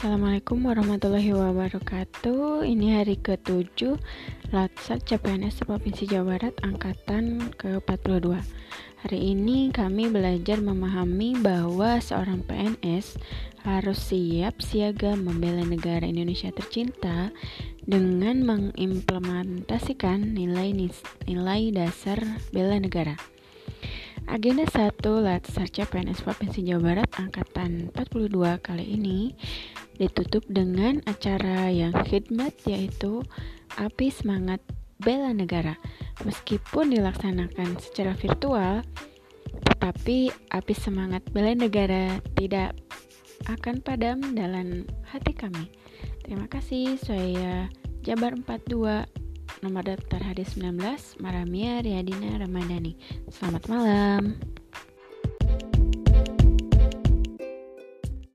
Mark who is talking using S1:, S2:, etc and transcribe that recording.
S1: Assalamualaikum warahmatullahi wabarakatuh Ini hari ke-7 Latsat CPNS Provinsi Jawa Barat Angkatan ke-42 Hari ini kami belajar memahami bahwa seorang PNS harus siap siaga membela negara Indonesia tercinta dengan mengimplementasikan nilai-nilai dasar bela negara. Agenda 1 Latsar CPNS Provinsi Jawa Barat Angkatan 42 kali ini ditutup dengan acara yang khidmat yaitu Api Semangat Bela Negara. Meskipun dilaksanakan secara virtual, tetapi api semangat bela negara tidak akan padam dalam hati kami. Terima kasih, saya Jabar 42 nomor daftar hadis 19 Maramia Riyadina Ramadhani. Selamat malam.